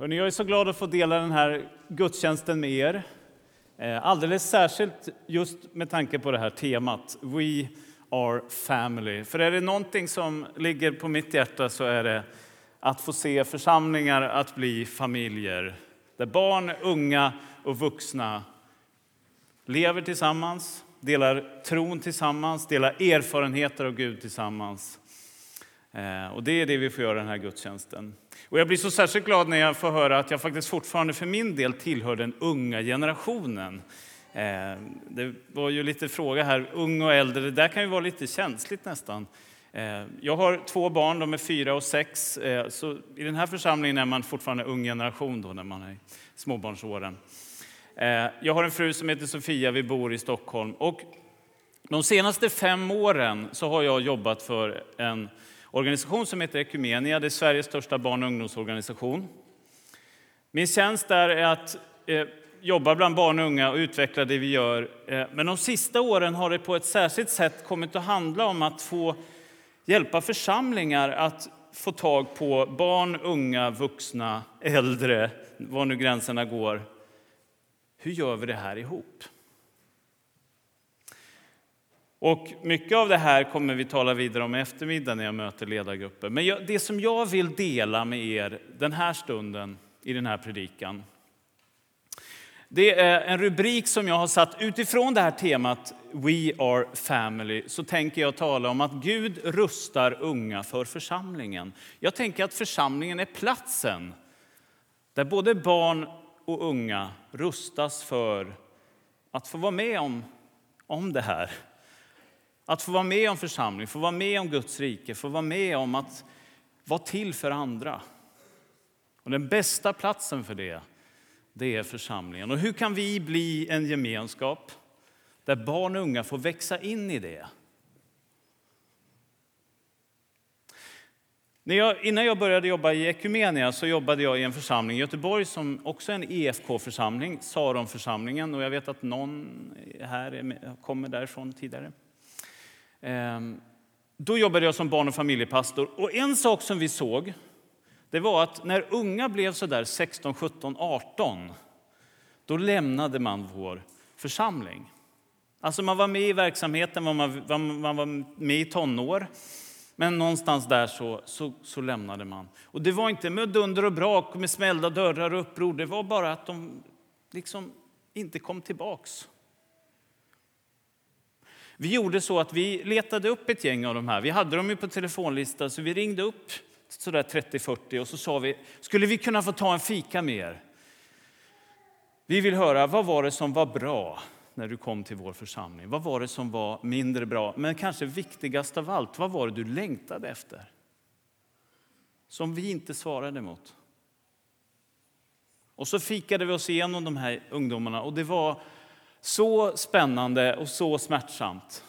Hörrni, jag är så glad att få dela den här gudstjänsten med er. Eh, alldeles särskilt just med tanke på det här temat, We are family. För är det någonting som ligger på mitt hjärta så är det att få se församlingar att bli familjer. Där barn, unga och vuxna lever tillsammans, delar tron tillsammans, delar erfarenheter av Gud tillsammans. Eh, och det är det vi får göra den här gudstjänsten. Och jag blir så särskilt glad när jag får höra att jag faktiskt fortfarande för min del tillhör den unga generationen. Eh, det var ju lite fråga här, ung och äldre, det där kan ju vara lite känsligt nästan. Eh, jag har två barn, de är fyra och sex, så i den här församlingen är man fortfarande ung generation då när man är i småbarnsåren. Jag har en fru som heter Sofia, vi bor i Stockholm. Och de senaste fem åren så har jag jobbat för en organisation som heter Ekumenia. Det är Sveriges största barn och ungdomsorganisation. Min tjänst där är att eh, jobba bland barn och unga och utveckla det vi gör. Eh, men de sista åren har det på ett särskilt sätt kommit att handla om att få hjälpa församlingar att få tag på barn, unga, vuxna, äldre, var nu gränserna går. Hur gör vi det här ihop? Och mycket av det här kommer vi tala vidare om i eftermiddag när jag möter ledargrupper. Men jag, det som jag vill dela med er den här stunden i den här predikan, det är en rubrik som jag har satt utifrån det här temat We are family. Så tänker jag tala om att Gud rustar unga för församlingen. Jag tänker att församlingen är platsen där både barn och unga rustas för att få vara med om, om det här att få vara med om församling, få vara med om Guds rike, få vara med om att vara till för andra. Och den bästa platsen för det, det är församlingen. Och hur kan vi bli en gemenskap där barn och unga får växa in i det? När jag, innan jag började jobba i Ekumenia så jobbade jag i en församling i Göteborg som också är en EFK-församling, Saronförsamlingen. Och jag vet att någon här kommer därifrån tidigare. Ehm, då jobbade jag som barn och familjepastor. Och en sak som vi såg det var att när unga blev så där 16, 17, 18 då lämnade man vår församling. Alltså man var med i verksamheten, man var, man var med i tonår. Men någonstans där så, så, så, lämnade man. Och det var inte med dunder och brak, med smällda dörrar och uppror. Det var bara att de liksom inte kom tillbaks. Vi gjorde så att vi letade upp ett gäng av de här. Vi hade dem ju på telefonlista, så vi ringde upp sådär 30-40 och så sa vi, skulle vi kunna få ta en fika med er? Vi vill höra, vad var det som var bra när du kom till vår församling? Vad var det som var mindre bra? Men kanske viktigast av allt, vad var det du längtade efter? Som vi inte svarade mot. Och så fikade vi oss igenom de här ungdomarna och det var så spännande och så smärtsamt.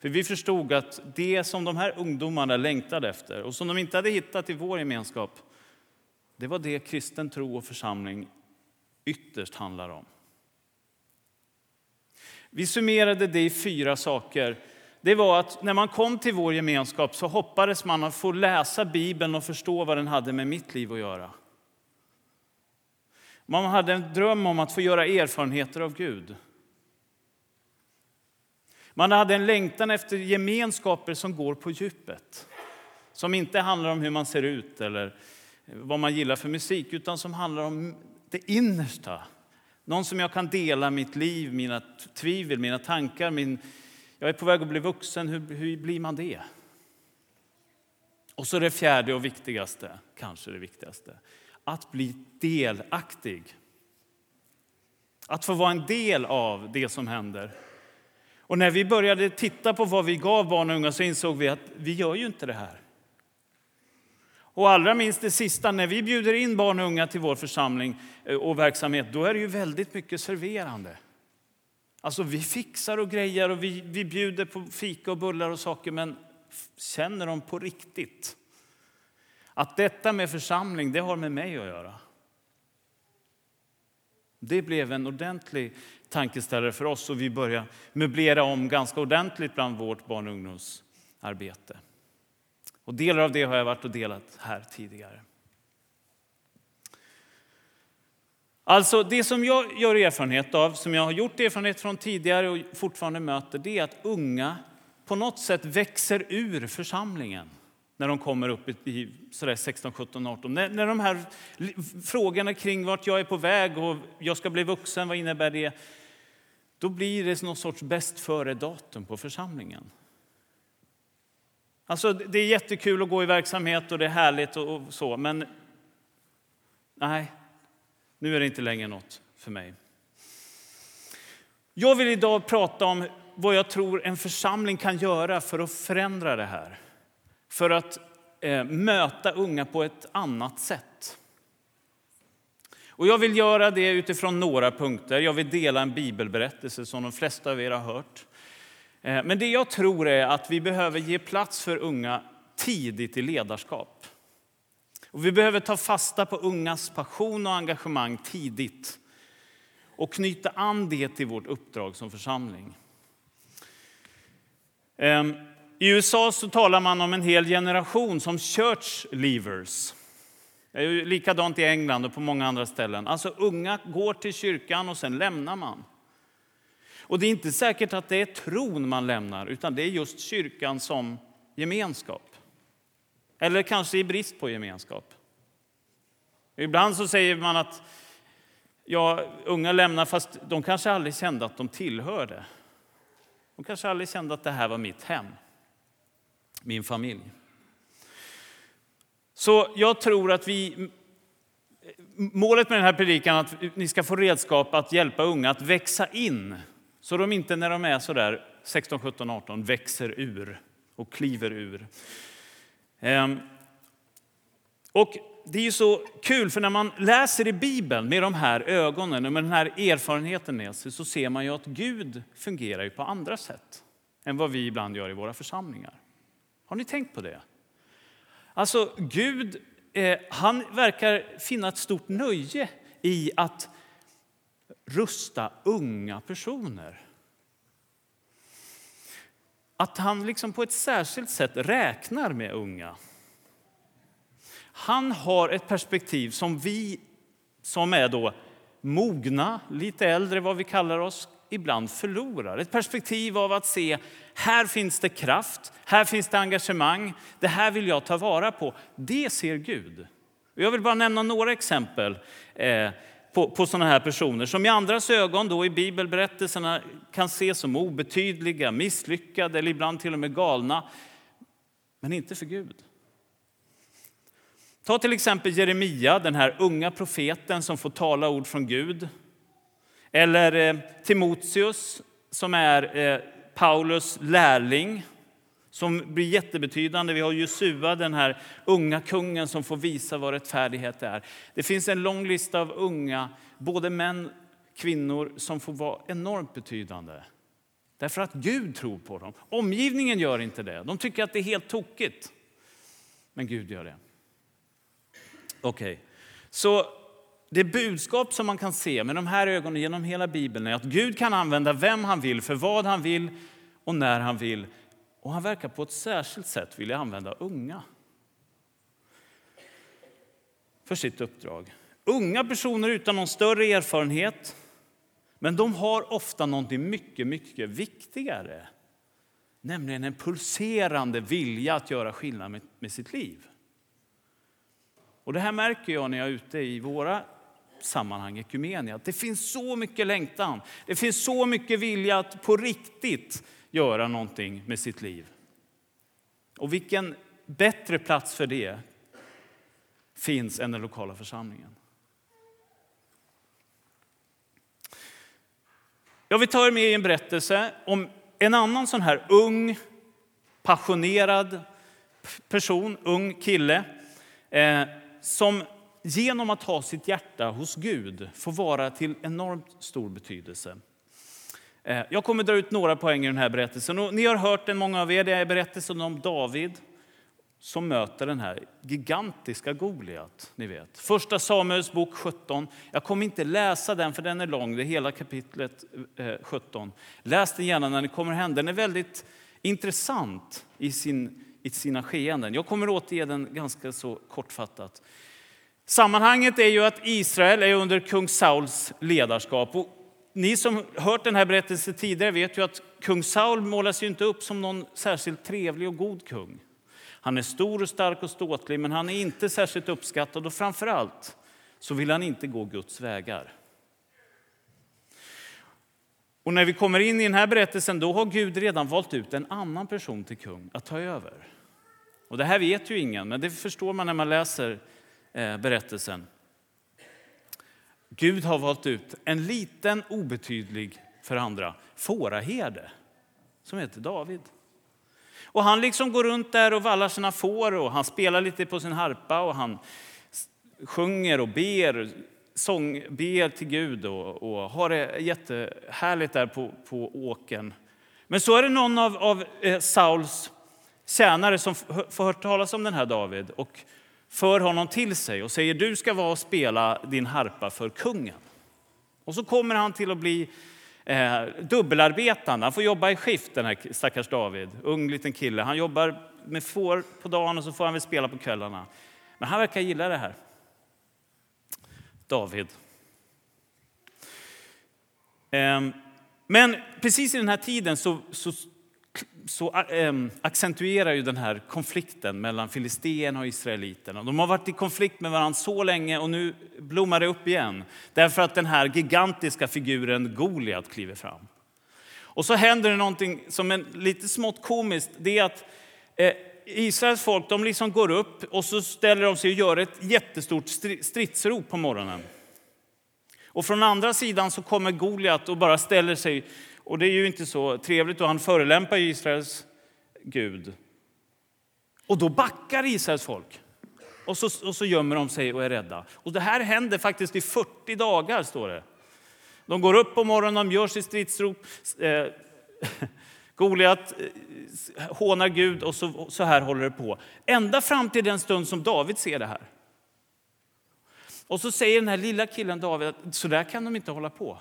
För vi förstod att det som de här ungdomarna längtade efter och som de inte hade hittat i vår gemenskap, det var det kristen tro och församling ytterst handlar om. Vi summerade det i fyra saker. Det var att när man kom till vår gemenskap så hoppades man att få läsa Bibeln och förstå vad den hade med mitt liv att göra. Man hade en dröm om att få göra erfarenheter av Gud. Man hade en längtan efter gemenskaper som går på djupet. Som inte handlar om hur man ser ut eller vad man gillar för musik, utan som handlar om det innersta. Någon som jag kan dela mitt liv, mina tvivel, mina tankar. Min, jag är på väg att bli vuxen, hur, hur blir man det? Och så det fjärde och viktigaste, kanske det viktigaste att bli delaktig. Att få vara en del av det som händer. Och när vi började titta på vad vi gav barn och unga så insåg vi att vi gör ju inte det här. Och allra minst det sista, när vi bjuder in barn och unga till vår församling eh, och verksamhet, då är det ju väldigt mycket serverande. Alltså vi fixar och grejer och vi, vi bjuder på fika och bullar och saker, men känner de på riktigt att detta med församling, det har med mig att göra. Det blev en ordentlig tankeställare för oss och vi började möblera om ganska ordentligt bland vårt barn och ungdomsarbete. Och delar av det har jag varit och delat här tidigare. Alltså Det som jag gör erfarenhet av, som jag har gjort erfarenhet från tidigare och fortfarande möter, det är att unga på något sätt växer ur församlingen när de kommer upp i sådär 16, 17, 18. När, när de här frågorna kring vart jag är på väg och jag ska bli vuxen, vad innebär det? Då blir det någon sorts bäst före-datum på församlingen. Alltså, det är jättekul att gå i verksamhet och det är härligt och så, men nej, nu är det inte längre något för mig. Jag vill idag prata om vad jag tror en församling kan göra för att förändra det här. För att eh, möta unga på ett annat sätt. Och jag vill göra det utifrån några punkter. Jag vill dela en bibelberättelse som de flesta av er har hört. Eh, men det jag tror är att vi behöver ge plats för unga tidigt i ledarskap. Och vi behöver ta fasta på ungas passion och engagemang tidigt och knyta an det till vårt uppdrag som församling. Ehm, i USA så talar man om en hel generation som church leavers. Det är likadant i England och på många andra ställen. Alltså unga går till kyrkan och sen lämnar man. Och det är inte säkert att det är tron man lämnar, utan det är just kyrkan som gemenskap. Eller kanske i brist på gemenskap. Ibland så säger man att ja, unga lämnar fast de kanske aldrig kände att de tillhörde. De kanske aldrig kände att det här var mitt hem, min familj. Så jag tror att vi... Målet med den här predikan är att ni ska få redskap att hjälpa unga att växa in så de inte när de är sådär 16, 17, 18 växer ur och kliver ur. Ehm, och det är ju så kul, för när man läser i Bibeln med de här ögonen och med den här erfarenheten med sig så ser man ju att Gud fungerar ju på andra sätt än vad vi ibland gör i våra församlingar. Har ni tänkt på det? Alltså, Gud eh, han verkar finna ett stort nöje i att rusta unga personer. Att han liksom på ett särskilt sätt räknar med unga. Han har ett perspektiv som vi som är då mogna, lite äldre vad vi kallar oss, ibland förlorar. Ett perspektiv av att se här finns det kraft, här finns det engagemang, det här vill jag ta vara på. Det ser Gud. Jag vill bara nämna några exempel eh, på, på sådana här personer som i andras ögon då i bibelberättelserna kan ses som obetydliga, misslyckade eller ibland till och med galna. Men inte för Gud. Ta till exempel Jeremia, den här unga profeten som får tala ord från Gud. Eller eh, Timoteus som är eh, Paulus lärling som blir jättebetydande. Vi har Jesua, den här unga kungen som får visa vad rättfärdighet är. Det finns en lång lista av unga, både män och kvinnor, som får vara enormt betydande. Därför att Gud tror på dem. Omgivningen gör inte det. De tycker att det är helt tokigt. Men Gud gör det. Okej, okay. så det budskap som man kan se med de här ögonen genom hela Bibeln är att Gud kan använda vem han vill, för vad han vill och när han vill. Och han verkar på ett särskilt sätt vilja använda unga för sitt uppdrag. Unga personer utan någon större erfarenhet, men de har ofta något mycket, mycket viktigare. Nämligen en pulserande vilja att göra skillnad med, med sitt liv. Och det här märker jag när jag är ute i våra sammanhang, ekumenia. Det finns så mycket längtan, det finns så mycket vilja att på riktigt göra någonting med sitt liv. Och vilken bättre plats för det finns än den lokala församlingen. Jag vill ta er med i en berättelse om en annan sån här ung, passionerad person, ung kille eh, som genom att ha sitt hjärta hos Gud får vara till enormt stor betydelse. Eh, jag kommer dra ut några poäng i den här berättelsen. Och ni har hört den, många av er. Det är berättelsen om David som möter den här gigantiska Goliat. Ni vet. Första Samuels bok 17. Jag kommer inte läsa den för den är lång, det är hela kapitlet eh, 17. Läs den gärna när ni kommer hem. Den är väldigt intressant i, sin, i sina skeenden. Jag kommer återge den ganska så kortfattat. Sammanhanget är ju att Israel är under kung Sauls ledarskap. Och ni som hört den här berättelsen tidigare vet ju att kung Saul målas ju inte upp som någon särskilt trevlig och god kung. Han är stor och stark och ståtlig, men han är inte särskilt uppskattad och framför allt så vill han inte gå Guds vägar. Och när vi kommer in i den här berättelsen då har Gud redan valt ut en annan person till kung att ta över. Och det här vet ju ingen, men det förstår man när man läser Eh, berättelsen. Gud har valt ut en liten, obetydlig för andra fåraherde som heter David. Och han liksom går runt där och vallar sina får och han spelar lite på sin harpa och han sjunger och ber, sång, ber till Gud och, och har det jättehärligt där på, på åken. Men så är det någon av, av eh, Sauls tjänare som får hört talas om den här David och för honom till sig och säger du ska vara och spela din harpa för kungen. Och så kommer han till att bli eh, dubbelarbetande. Han får jobba i skift, den här stackars David. Ung liten kille. Han jobbar med får på dagen och så får han väl spela på kvällarna. Men han verkar gilla det här. David. Eh, men precis i den här tiden så, så så accentuerar ju den här konflikten mellan filisterna och israeliterna. De har varit i konflikt med varandra så länge och nu blommar det upp igen. Därför att den här gigantiska figuren Goliat kliver fram. Och så händer det någonting som är lite smått komiskt. Det är att eh, Israels folk de liksom går upp och så ställer de sig och gör ett jättestort stridsrop på morgonen. Och från andra sidan så kommer Goliat och bara ställer sig och det är ju inte så trevligt och han förelämpar Israels Gud. Och då backar Israels folk. Och så, och så gömmer de sig och är rädda. Och det här händer faktiskt i 40 dagar, står det. De går upp på morgonen, de gör sitt stridsrop. Eh, Goliat eh, hånar Gud och så, så här håller det på. Ända fram till den stund som David ser det här. Och så säger den här lilla killen David att så där kan de inte hålla på.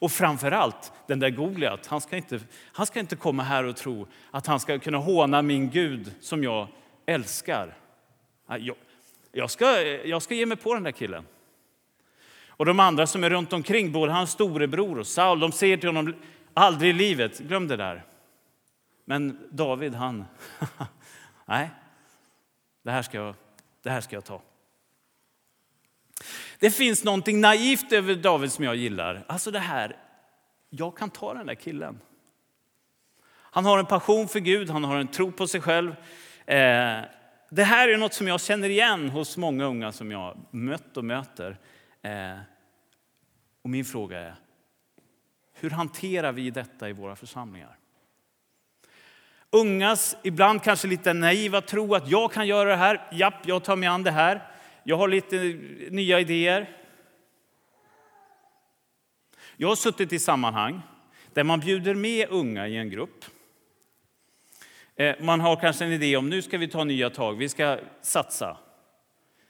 Och framför allt, den där Goliat, han ska, inte, han ska inte komma här och tro att han ska kunna håna min Gud som jag älskar. Ah, jag, jag, ska, jag ska ge mig på den där killen. Och de andra som är runt omkring, både hans storebror och Saul, de säger till honom aldrig i livet, glöm det där. Men David, han, nej, det här ska jag, det här ska jag ta. Det finns någonting naivt över David som jag gillar. Alltså det här, jag kan ta den där killen. Han har en passion för Gud, han har en tro på sig själv. Eh, det här är något som jag känner igen hos många unga som jag mött och möter. Eh, och min fråga är, hur hanterar vi detta i våra församlingar? Ungas ibland kanske lite naiva tro att jag kan göra det här. Japp, jag tar mig an det här. Jag har lite nya idéer. Jag har suttit i sammanhang där man bjuder med unga i en grupp. Eh, man har kanske en idé om nu ska vi ta nya tag, vi ska satsa.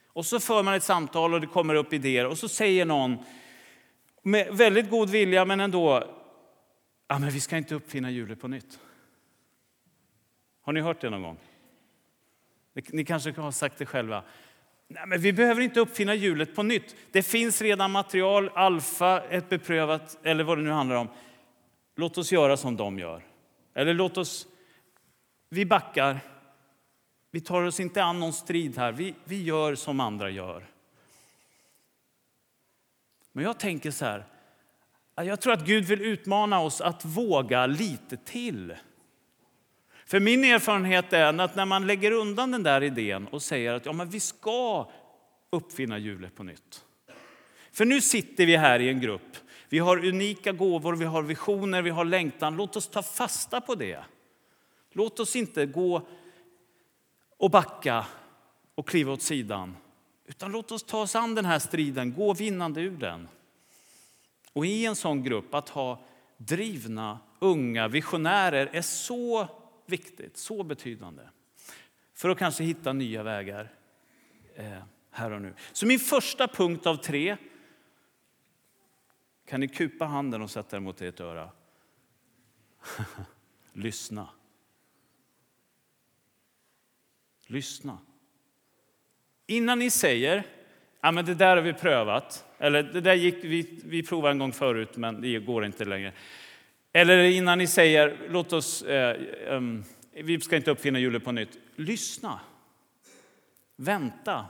Och så för man ett samtal och det kommer upp idéer och så säger någon med väldigt god vilja men ändå, ja, men vi ska inte uppfinna hjulet på nytt. Har ni hört det någon gång? Ni kanske har sagt det själva. Nej, men vi behöver inte uppfinna hjulet på nytt. Det finns redan material, alfa, ett beprövat eller vad det nu handlar om. Låt oss göra som de gör. Eller låt oss... Vi backar. Vi tar oss inte an någon strid här. Vi, vi gör som andra gör. Men jag tänker så här. Jag tror att Gud vill utmana oss att våga lite till. För min erfarenhet är att när man lägger undan den där idén och säger att ja, men vi ska uppfinna hjulet på nytt. För nu sitter vi här i en grupp. Vi har unika gåvor, vi har visioner, vi har längtan. Låt oss ta fasta på det. Låt oss inte gå och backa och kliva åt sidan. Utan låt oss ta oss an den här striden, gå vinnande ur den. Och i en sån grupp, att ha drivna, unga visionärer är så viktigt, så betydande. För att kanske hitta nya vägar eh, här och nu. Så min första punkt av tre, kan ni kupa handen och sätta den mot ert öra? Lyssna. Lyssna. Innan ni säger ja, men det där har vi prövat. Eller det där gick vi, vi provade en gång förut, men det går inte längre. Eller innan ni säger, låt oss, eh, um, vi ska inte uppfinna hjulet på nytt. Lyssna. Vänta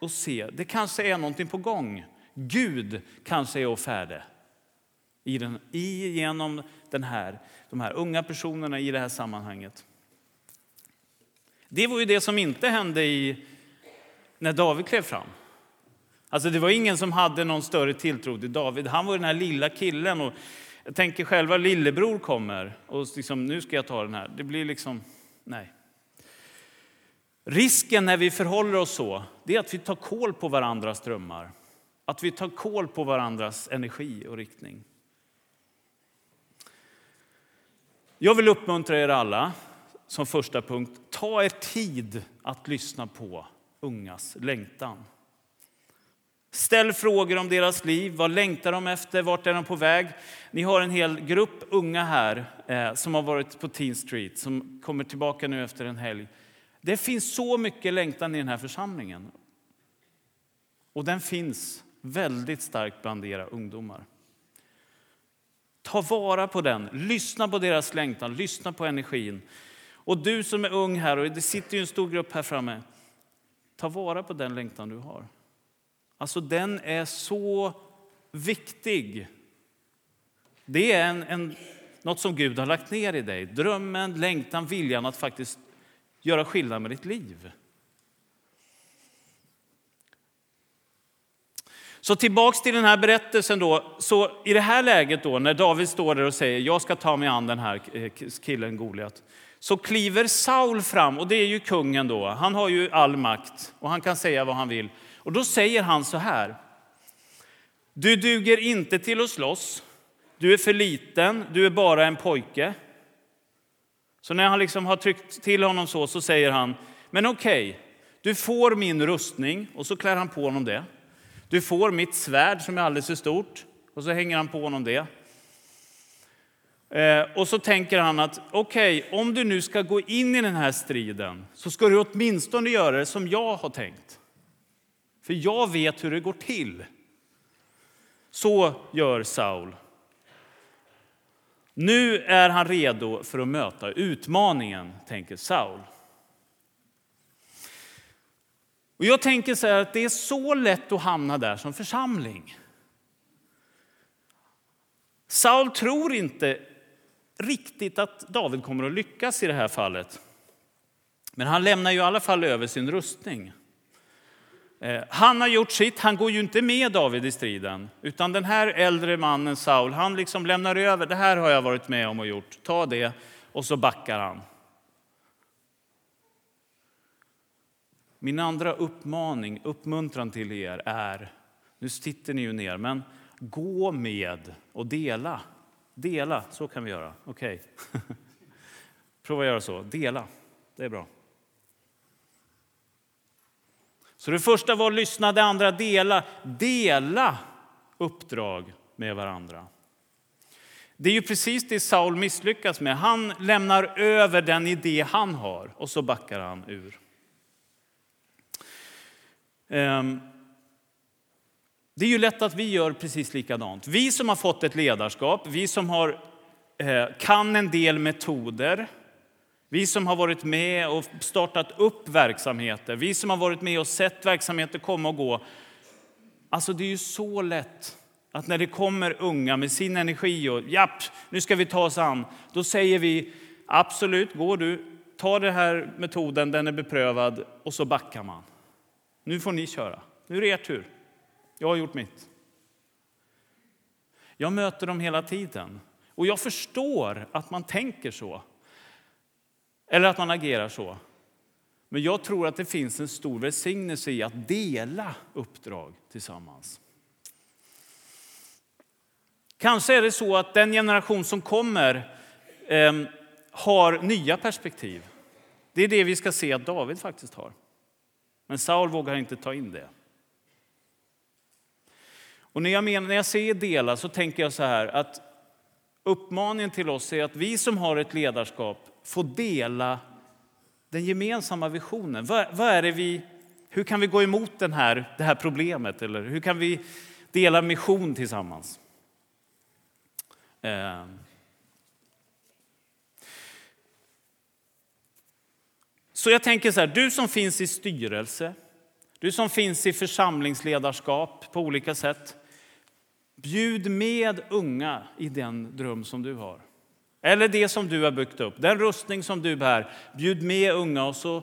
och se. Det kanske är någonting på gång. Gud kanske är färdig i den, genom den här, de här unga personerna i det här sammanhanget. Det var ju det som inte hände i, när David klev fram. Alltså det var ingen som hade någon större tilltro till David. Han var den här lilla killen. Och jag tänker själva lillebror kommer och liksom, nu ska jag ta den här. Det blir liksom, nej. Risken när vi förhåller oss så, det är att vi tar koll på varandras drömmar. Att vi tar koll på varandras energi och riktning. Jag vill uppmuntra er alla som första punkt. Ta er tid att lyssna på ungas längtan. Ställ frågor om deras liv. Vad längtar de efter? Vart är de på väg? Ni har en hel grupp unga här eh, som har varit på Teen Street, som kommer tillbaka nu efter en helg. Det finns så mycket längtan i den här församlingen. Och den finns väldigt starkt bland era ungdomar. Ta vara på den, lyssna på deras längtan, lyssna på energin. Och du som är ung här, och det sitter ju en stor grupp här framme, ta vara på den längtan du har. Alltså den är så viktig. Det är en, en, något som Gud har lagt ner i dig. Drömmen, längtan, viljan att faktiskt göra skillnad med ditt liv. Så tillbaks till den här berättelsen då. Så i det här läget då när David står där och säger jag ska ta mig an den här eh, killen Goliat. Så kliver Saul fram och det är ju kungen då. Han har ju all makt och han kan säga vad han vill. Och då säger han så här. Du duger inte till att slåss. Du är för liten. Du är bara en pojke. Så när han liksom har tryckt till honom så, så säger han, men okej, okay, du får min rustning och så klär han på honom det. Du får mitt svärd som är alldeles för stort och så hänger han på honom det. Eh, och så tänker han att okej, okay, om du nu ska gå in i den här striden så ska du åtminstone göra det som jag har tänkt. För jag vet hur det går till. Så gör Saul. Nu är han redo för att möta utmaningen, tänker Saul. Och jag tänker så att det är så lätt att hamna där som församling. Saul tror inte riktigt att David kommer att lyckas i det här fallet. Men han lämnar ju i alla fall över sin rustning. Eh, han har gjort sitt, han går ju inte med David i striden. Utan den här äldre mannen Saul, han liksom lämnar över, det här har jag varit med om och gjort, ta det. Och så backar han. Min andra uppmaning, uppmuntran till er är, nu sitter ni ju ner, men gå med och dela. Dela, så kan vi göra. Okej. Okay. Prova att göra så. Dela, det är bra. Så det första var att lyssna, det andra dela. Dela uppdrag med varandra. Det är ju precis det Saul misslyckas med. Han lämnar över den idé han har och så backar han ur. Ehm, det är ju lätt att vi gör precis likadant. Vi som har fått ett ledarskap, vi som har, eh, kan en del metoder, vi som har varit med och startat upp verksamheter, vi som har varit med och sett verksamheter komma och gå. Alltså det är ju så lätt att när det kommer unga med sin energi och japp, nu ska vi ta oss an, då säger vi absolut, går du, ta den här metoden, den är beprövad och så backar man. Nu får ni köra, nu är det er tur. Jag har gjort mitt. Jag möter dem hela tiden och jag förstår att man tänker så. Eller att man agerar så. Men jag tror att det finns en stor välsignelse i att dela uppdrag tillsammans. Kanske är det så att den generation som kommer eh, har nya perspektiv. Det är det vi ska se att David faktiskt har. Men Saul vågar inte ta in det. Och när jag, menar, när jag säger dela så tänker jag så här att uppmaningen till oss är att vi som har ett ledarskap få dela den gemensamma visionen. Vad, vad är det vi, Hur kan vi gå emot den här, det här problemet? Eller hur kan vi dela mission tillsammans? Eh. Så jag tänker så här, du som finns i styrelse, du som finns i församlingsledarskap på olika sätt. Bjud med unga i den dröm som du har. Eller det som du har byggt upp, den rustning som du bär. Bjud med unga och så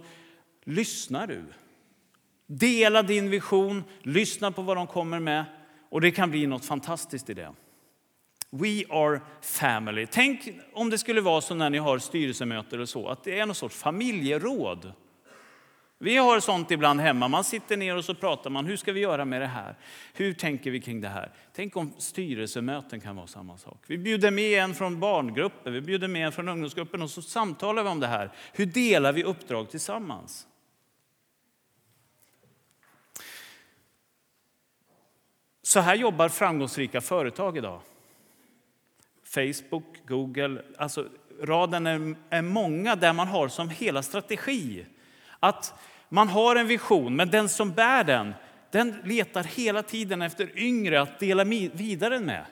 lyssnar du. Dela din vision, lyssna på vad de kommer med och det kan bli något fantastiskt i det. We are family. Tänk om det skulle vara så när ni har styrelsemöten eller så, att det är någon sorts familjeråd. Vi har sånt ibland hemma. Man sitter ner och så pratar man. Hur ska vi göra med det här? Hur tänker vi kring det här? Tänk om styrelsemöten kan vara samma sak. Vi bjuder med en från barngruppen, vi bjuder med en från ungdomsgruppen och så samtalar vi om det här. Hur delar vi uppdrag tillsammans? Så här jobbar framgångsrika företag idag. Facebook, Google, alltså raden är, är många där man har som hela strategi att man har en vision, men den som bär den, den letar hela tiden efter yngre att dela vidare med.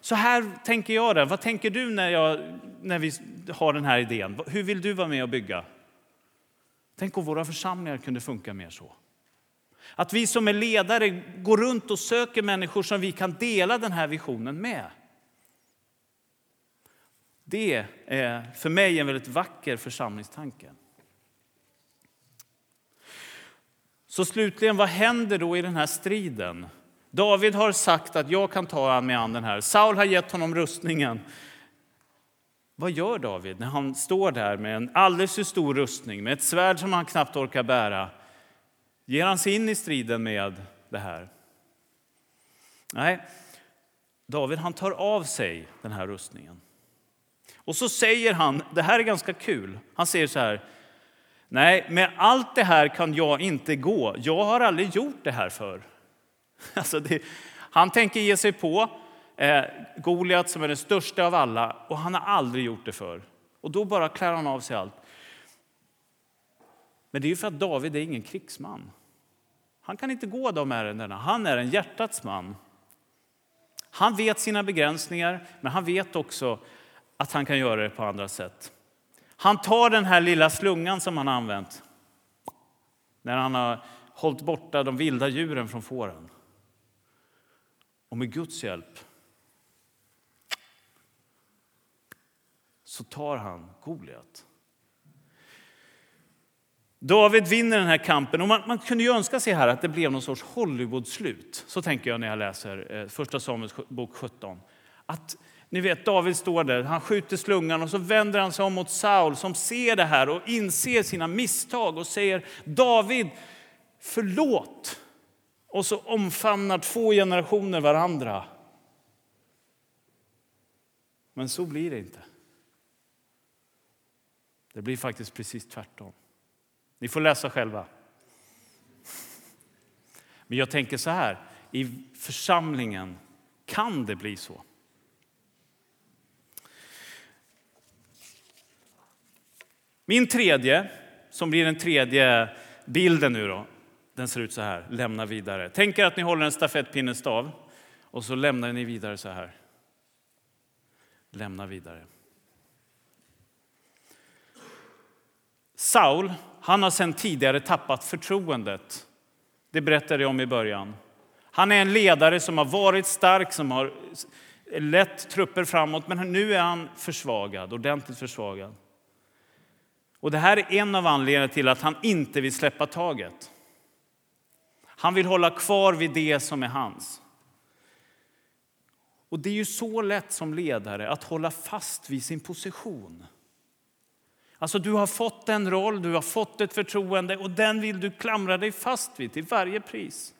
Så här tänker jag. Det. Vad tänker du när, jag, när vi har den här idén? Hur vill du vara med och bygga? Tänk om våra församlingar kunde funka mer så. Att vi som är ledare går runt och söker människor som vi kan dela den här visionen med. Det är för mig en väldigt vacker församlingstanke. Så slutligen, vad händer då i den här striden? David har sagt att jag kan ta mig an den här. Saul har gett honom rustningen. Vad gör David när han står där med en alldeles för stor rustning, med ett svärd som han knappt orkar bära? Ger han sig in i striden med det här? Nej, David han tar av sig den här rustningen. Och så säger han, det här är ganska kul, han säger så här, Nej, med allt det här kan jag inte gå. Jag har aldrig gjort det här förr. Alltså det, han tänker ge sig på eh, Goliat som är den största av alla och han har aldrig gjort det förr. Och då bara klär han av sig allt. Men det är ju för att David är ingen krigsman. Han kan inte gå de ärendena. Han är en hjärtats man. Han vet sina begränsningar, men han vet också att han kan göra det på andra sätt. Han tar den här lilla slungan som han har använt när han har hållit borta de vilda djuren från fåren. Och med Guds hjälp så tar han Goliat. David vinner den här kampen. Och man, man, kunde ju önska sig här att det blev någon sorts Hollywood-slut. Så tänker jag när jag läser eh, Första Samuels bok 17. Att ni vet, David står där, han skjuter slungan och så vänder han sig om mot Saul som ser det här och inser sina misstag och säger David, förlåt. Och så omfamnar två generationer varandra. Men så blir det inte. Det blir faktiskt precis tvärtom. Ni får läsa själva. Men jag tänker så här, i församlingen kan det bli så. Min tredje, som blir den tredje bilden nu då, den ser ut så här, lämna vidare. Tänk er att ni håller en stafettpinnestav och så lämnar ni vidare så här. Lämna vidare. Saul, han har sedan tidigare tappat förtroendet. Det berättade jag om i början. Han är en ledare som har varit stark, som har lett trupper framåt, men nu är han försvagad, ordentligt försvagad. Och Det här är en av anledningarna till att han inte vill släppa taget. Han vill hålla kvar vid det som är hans. Och Det är ju så lätt som ledare att hålla fast vid sin position. Alltså Du har fått en roll, du har fått ett förtroende och den vill du klamra dig fast vid till varje pris.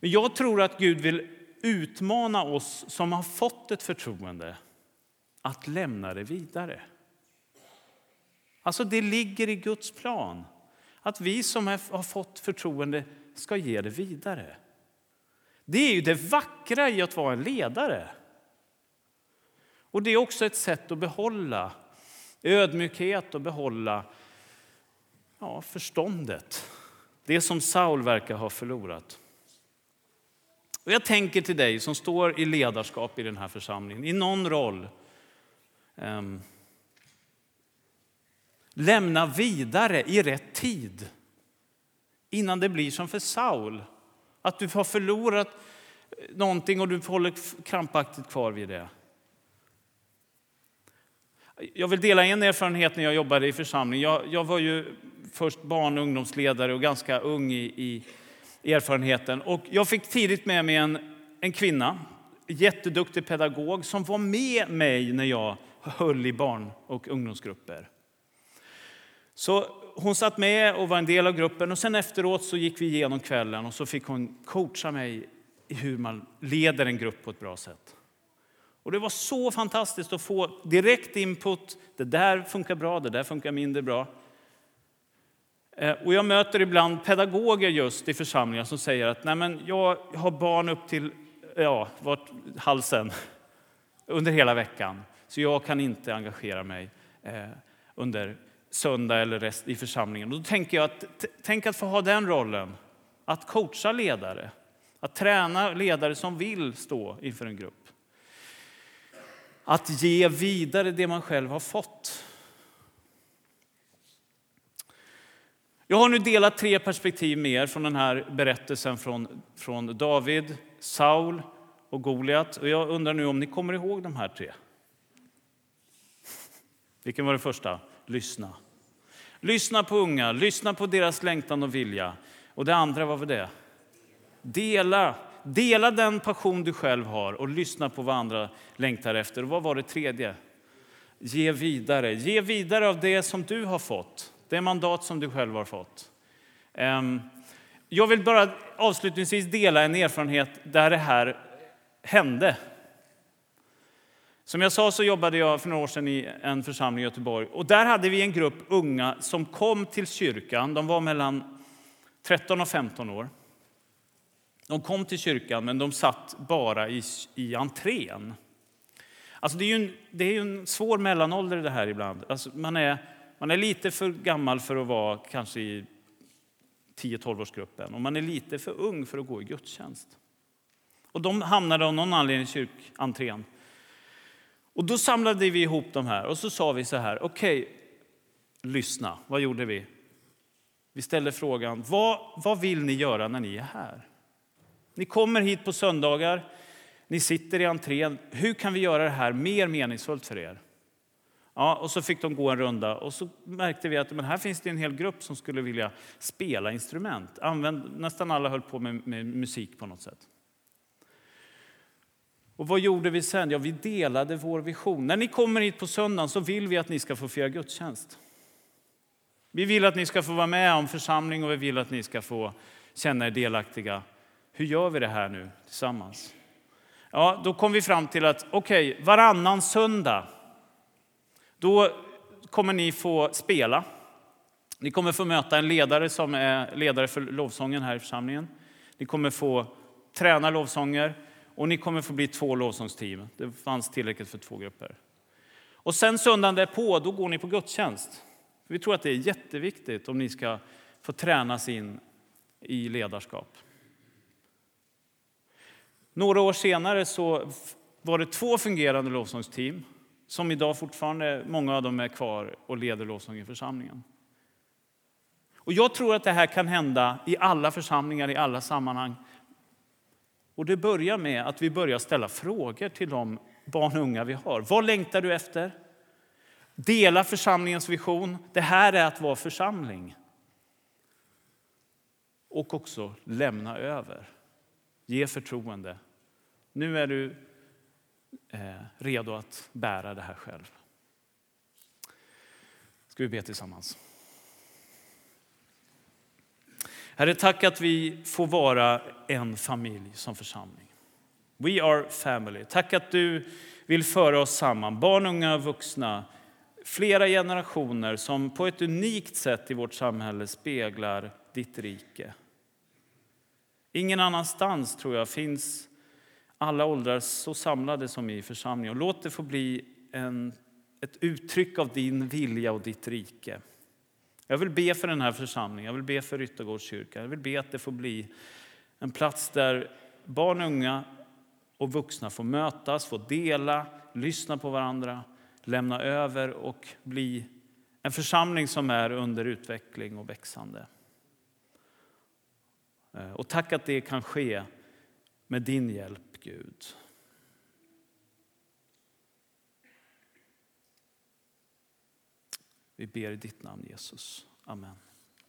Men jag tror att Gud vill utmana oss som har fått ett förtroende att lämna det vidare. Alltså det ligger i Guds plan att vi som har fått förtroende ska ge det vidare. Det är ju det vackra i att vara en ledare. Och det är också ett sätt att behålla ödmjukhet och behålla ja, förståndet. Det som Saul verkar ha förlorat. Och jag tänker till dig som står i ledarskap i den här församlingen, i någon roll. Um, lämna vidare i rätt tid innan det blir som för Saul. Att du har förlorat eh, någonting och du håller krampaktigt kvar vid det. Jag vill dela en erfarenhet när jag jobbade i församling. Jag, jag var ju först barn och ungdomsledare och ganska ung i, i erfarenheten. Och jag fick tidigt med mig en, en kvinna, jätteduktig pedagog, som var med mig när jag höll i barn och ungdomsgrupper. Så hon satt med och var en del av gruppen och sen efteråt så gick vi igenom kvällen och så fick hon coacha mig i hur man leder en grupp på ett bra sätt. Och det var så fantastiskt att få direkt input. Det där funkar bra, det där funkar mindre bra. Eh, och jag möter ibland pedagoger just i församlingar som säger att Nej, men jag har barn upp till ja, vart, halsen under hela veckan, så jag kan inte engagera mig eh, under söndag eller rest i församlingen. Och då tänker jag att tänk att få ha den rollen, att coacha ledare, att träna ledare som vill stå inför en grupp. Att ge vidare det man själv har fått. Jag har nu delat tre perspektiv mer från den här berättelsen från, från David, Saul och Goliat. Och jag undrar nu om ni kommer ihåg de här tre. Vilken var det första? Lyssna. Lyssna på unga, lyssna på deras längtan och vilja. Och det andra, vad var det? Dela, dela den passion du själv har och lyssna på vad andra längtar efter. Och vad var det tredje? Ge vidare. Ge vidare av det som du har fått, det mandat som du själv har fått. Ehm, jag vill bara avslutningsvis dela en erfarenhet där det här hände. Som jag sa så jobbade jag för några år sedan i en församling i Göteborg. Och där hade vi en grupp unga som kom till kyrkan. De var mellan 13 och 15 år. De kom till kyrkan, men de satt bara i, i entrén. Alltså det, är ju en, det är en svår mellanålder det här ibland. Alltså man, är, man är lite för gammal för att vara kanske i 10-12-årsgruppen och man är lite för ung för att gå i gudstjänst. Och de hamnade av någon anledning i kyrkentrén. Och då samlade vi ihop de här och så sa vi så här, okej, okay, lyssna. Vad gjorde vi? Vi ställde frågan, vad, vad vill ni göra när ni är här? Ni kommer hit på söndagar, ni sitter i entrén. Hur kan vi göra det här mer meningsfullt för er? Ja, och så fick de gå en runda och så märkte vi att men här finns det en hel grupp som skulle vilja spela instrument. Använd, nästan alla höll på med, med musik på något sätt. Och vad gjorde vi sen? Ja, vi delade vår vision. När ni kommer hit på söndagen så vill vi att ni ska få fira gudstjänst. Vi vill att ni ska få vara med om församling och vi vill att ni ska få känna er delaktiga. Hur gör vi det här nu tillsammans? Ja, då kom vi fram till att okej, okay, varannan söndag, då kommer ni få spela. Ni kommer få möta en ledare som är ledare för lovsången här i församlingen. Ni kommer få träna lovsånger och ni kommer få bli två lovsångsteam. Det fanns tillräckligt för två grupper. Och sen söndagen därpå, då går ni på gudstjänst. Vi tror att det är jätteviktigt om ni ska få tränas in i ledarskap. Några år senare så var det två fungerande lovsångsteam som idag fortfarande, många av dem är kvar och leder lovsång i församlingen. Och jag tror att det här kan hända i alla församlingar, i alla sammanhang. Och det börjar med att vi börjar ställa frågor till de barn och unga vi har. Vad längtar du efter? Dela församlingens vision. Det här är att vara församling. Och också lämna över. Ge förtroende. Nu är du eh, redo att bära det här själv. Ska vi be tillsammans? Herre, tack att vi får vara en familj som församling. We are family. Tack att du vill föra oss samman, barn, unga, vuxna, flera generationer som på ett unikt sätt i vårt samhälle speglar ditt rike. Ingen annanstans tror jag finns alla åldrar så samlade som i församlingen. Låt det få bli en, ett uttryck av din vilja och ditt rike. Jag vill be för den här församlingen, jag vill be för Ryttargårdskyrkan. Jag vill be att det får bli en plats där barn, unga och vuxna får mötas, får dela, lyssna på varandra, lämna över och bli en församling som är under utveckling och växande. Eh, och tack att det kan ske med din hjälp, Gud. Vi ber i ditt namn, Jesus. Amen.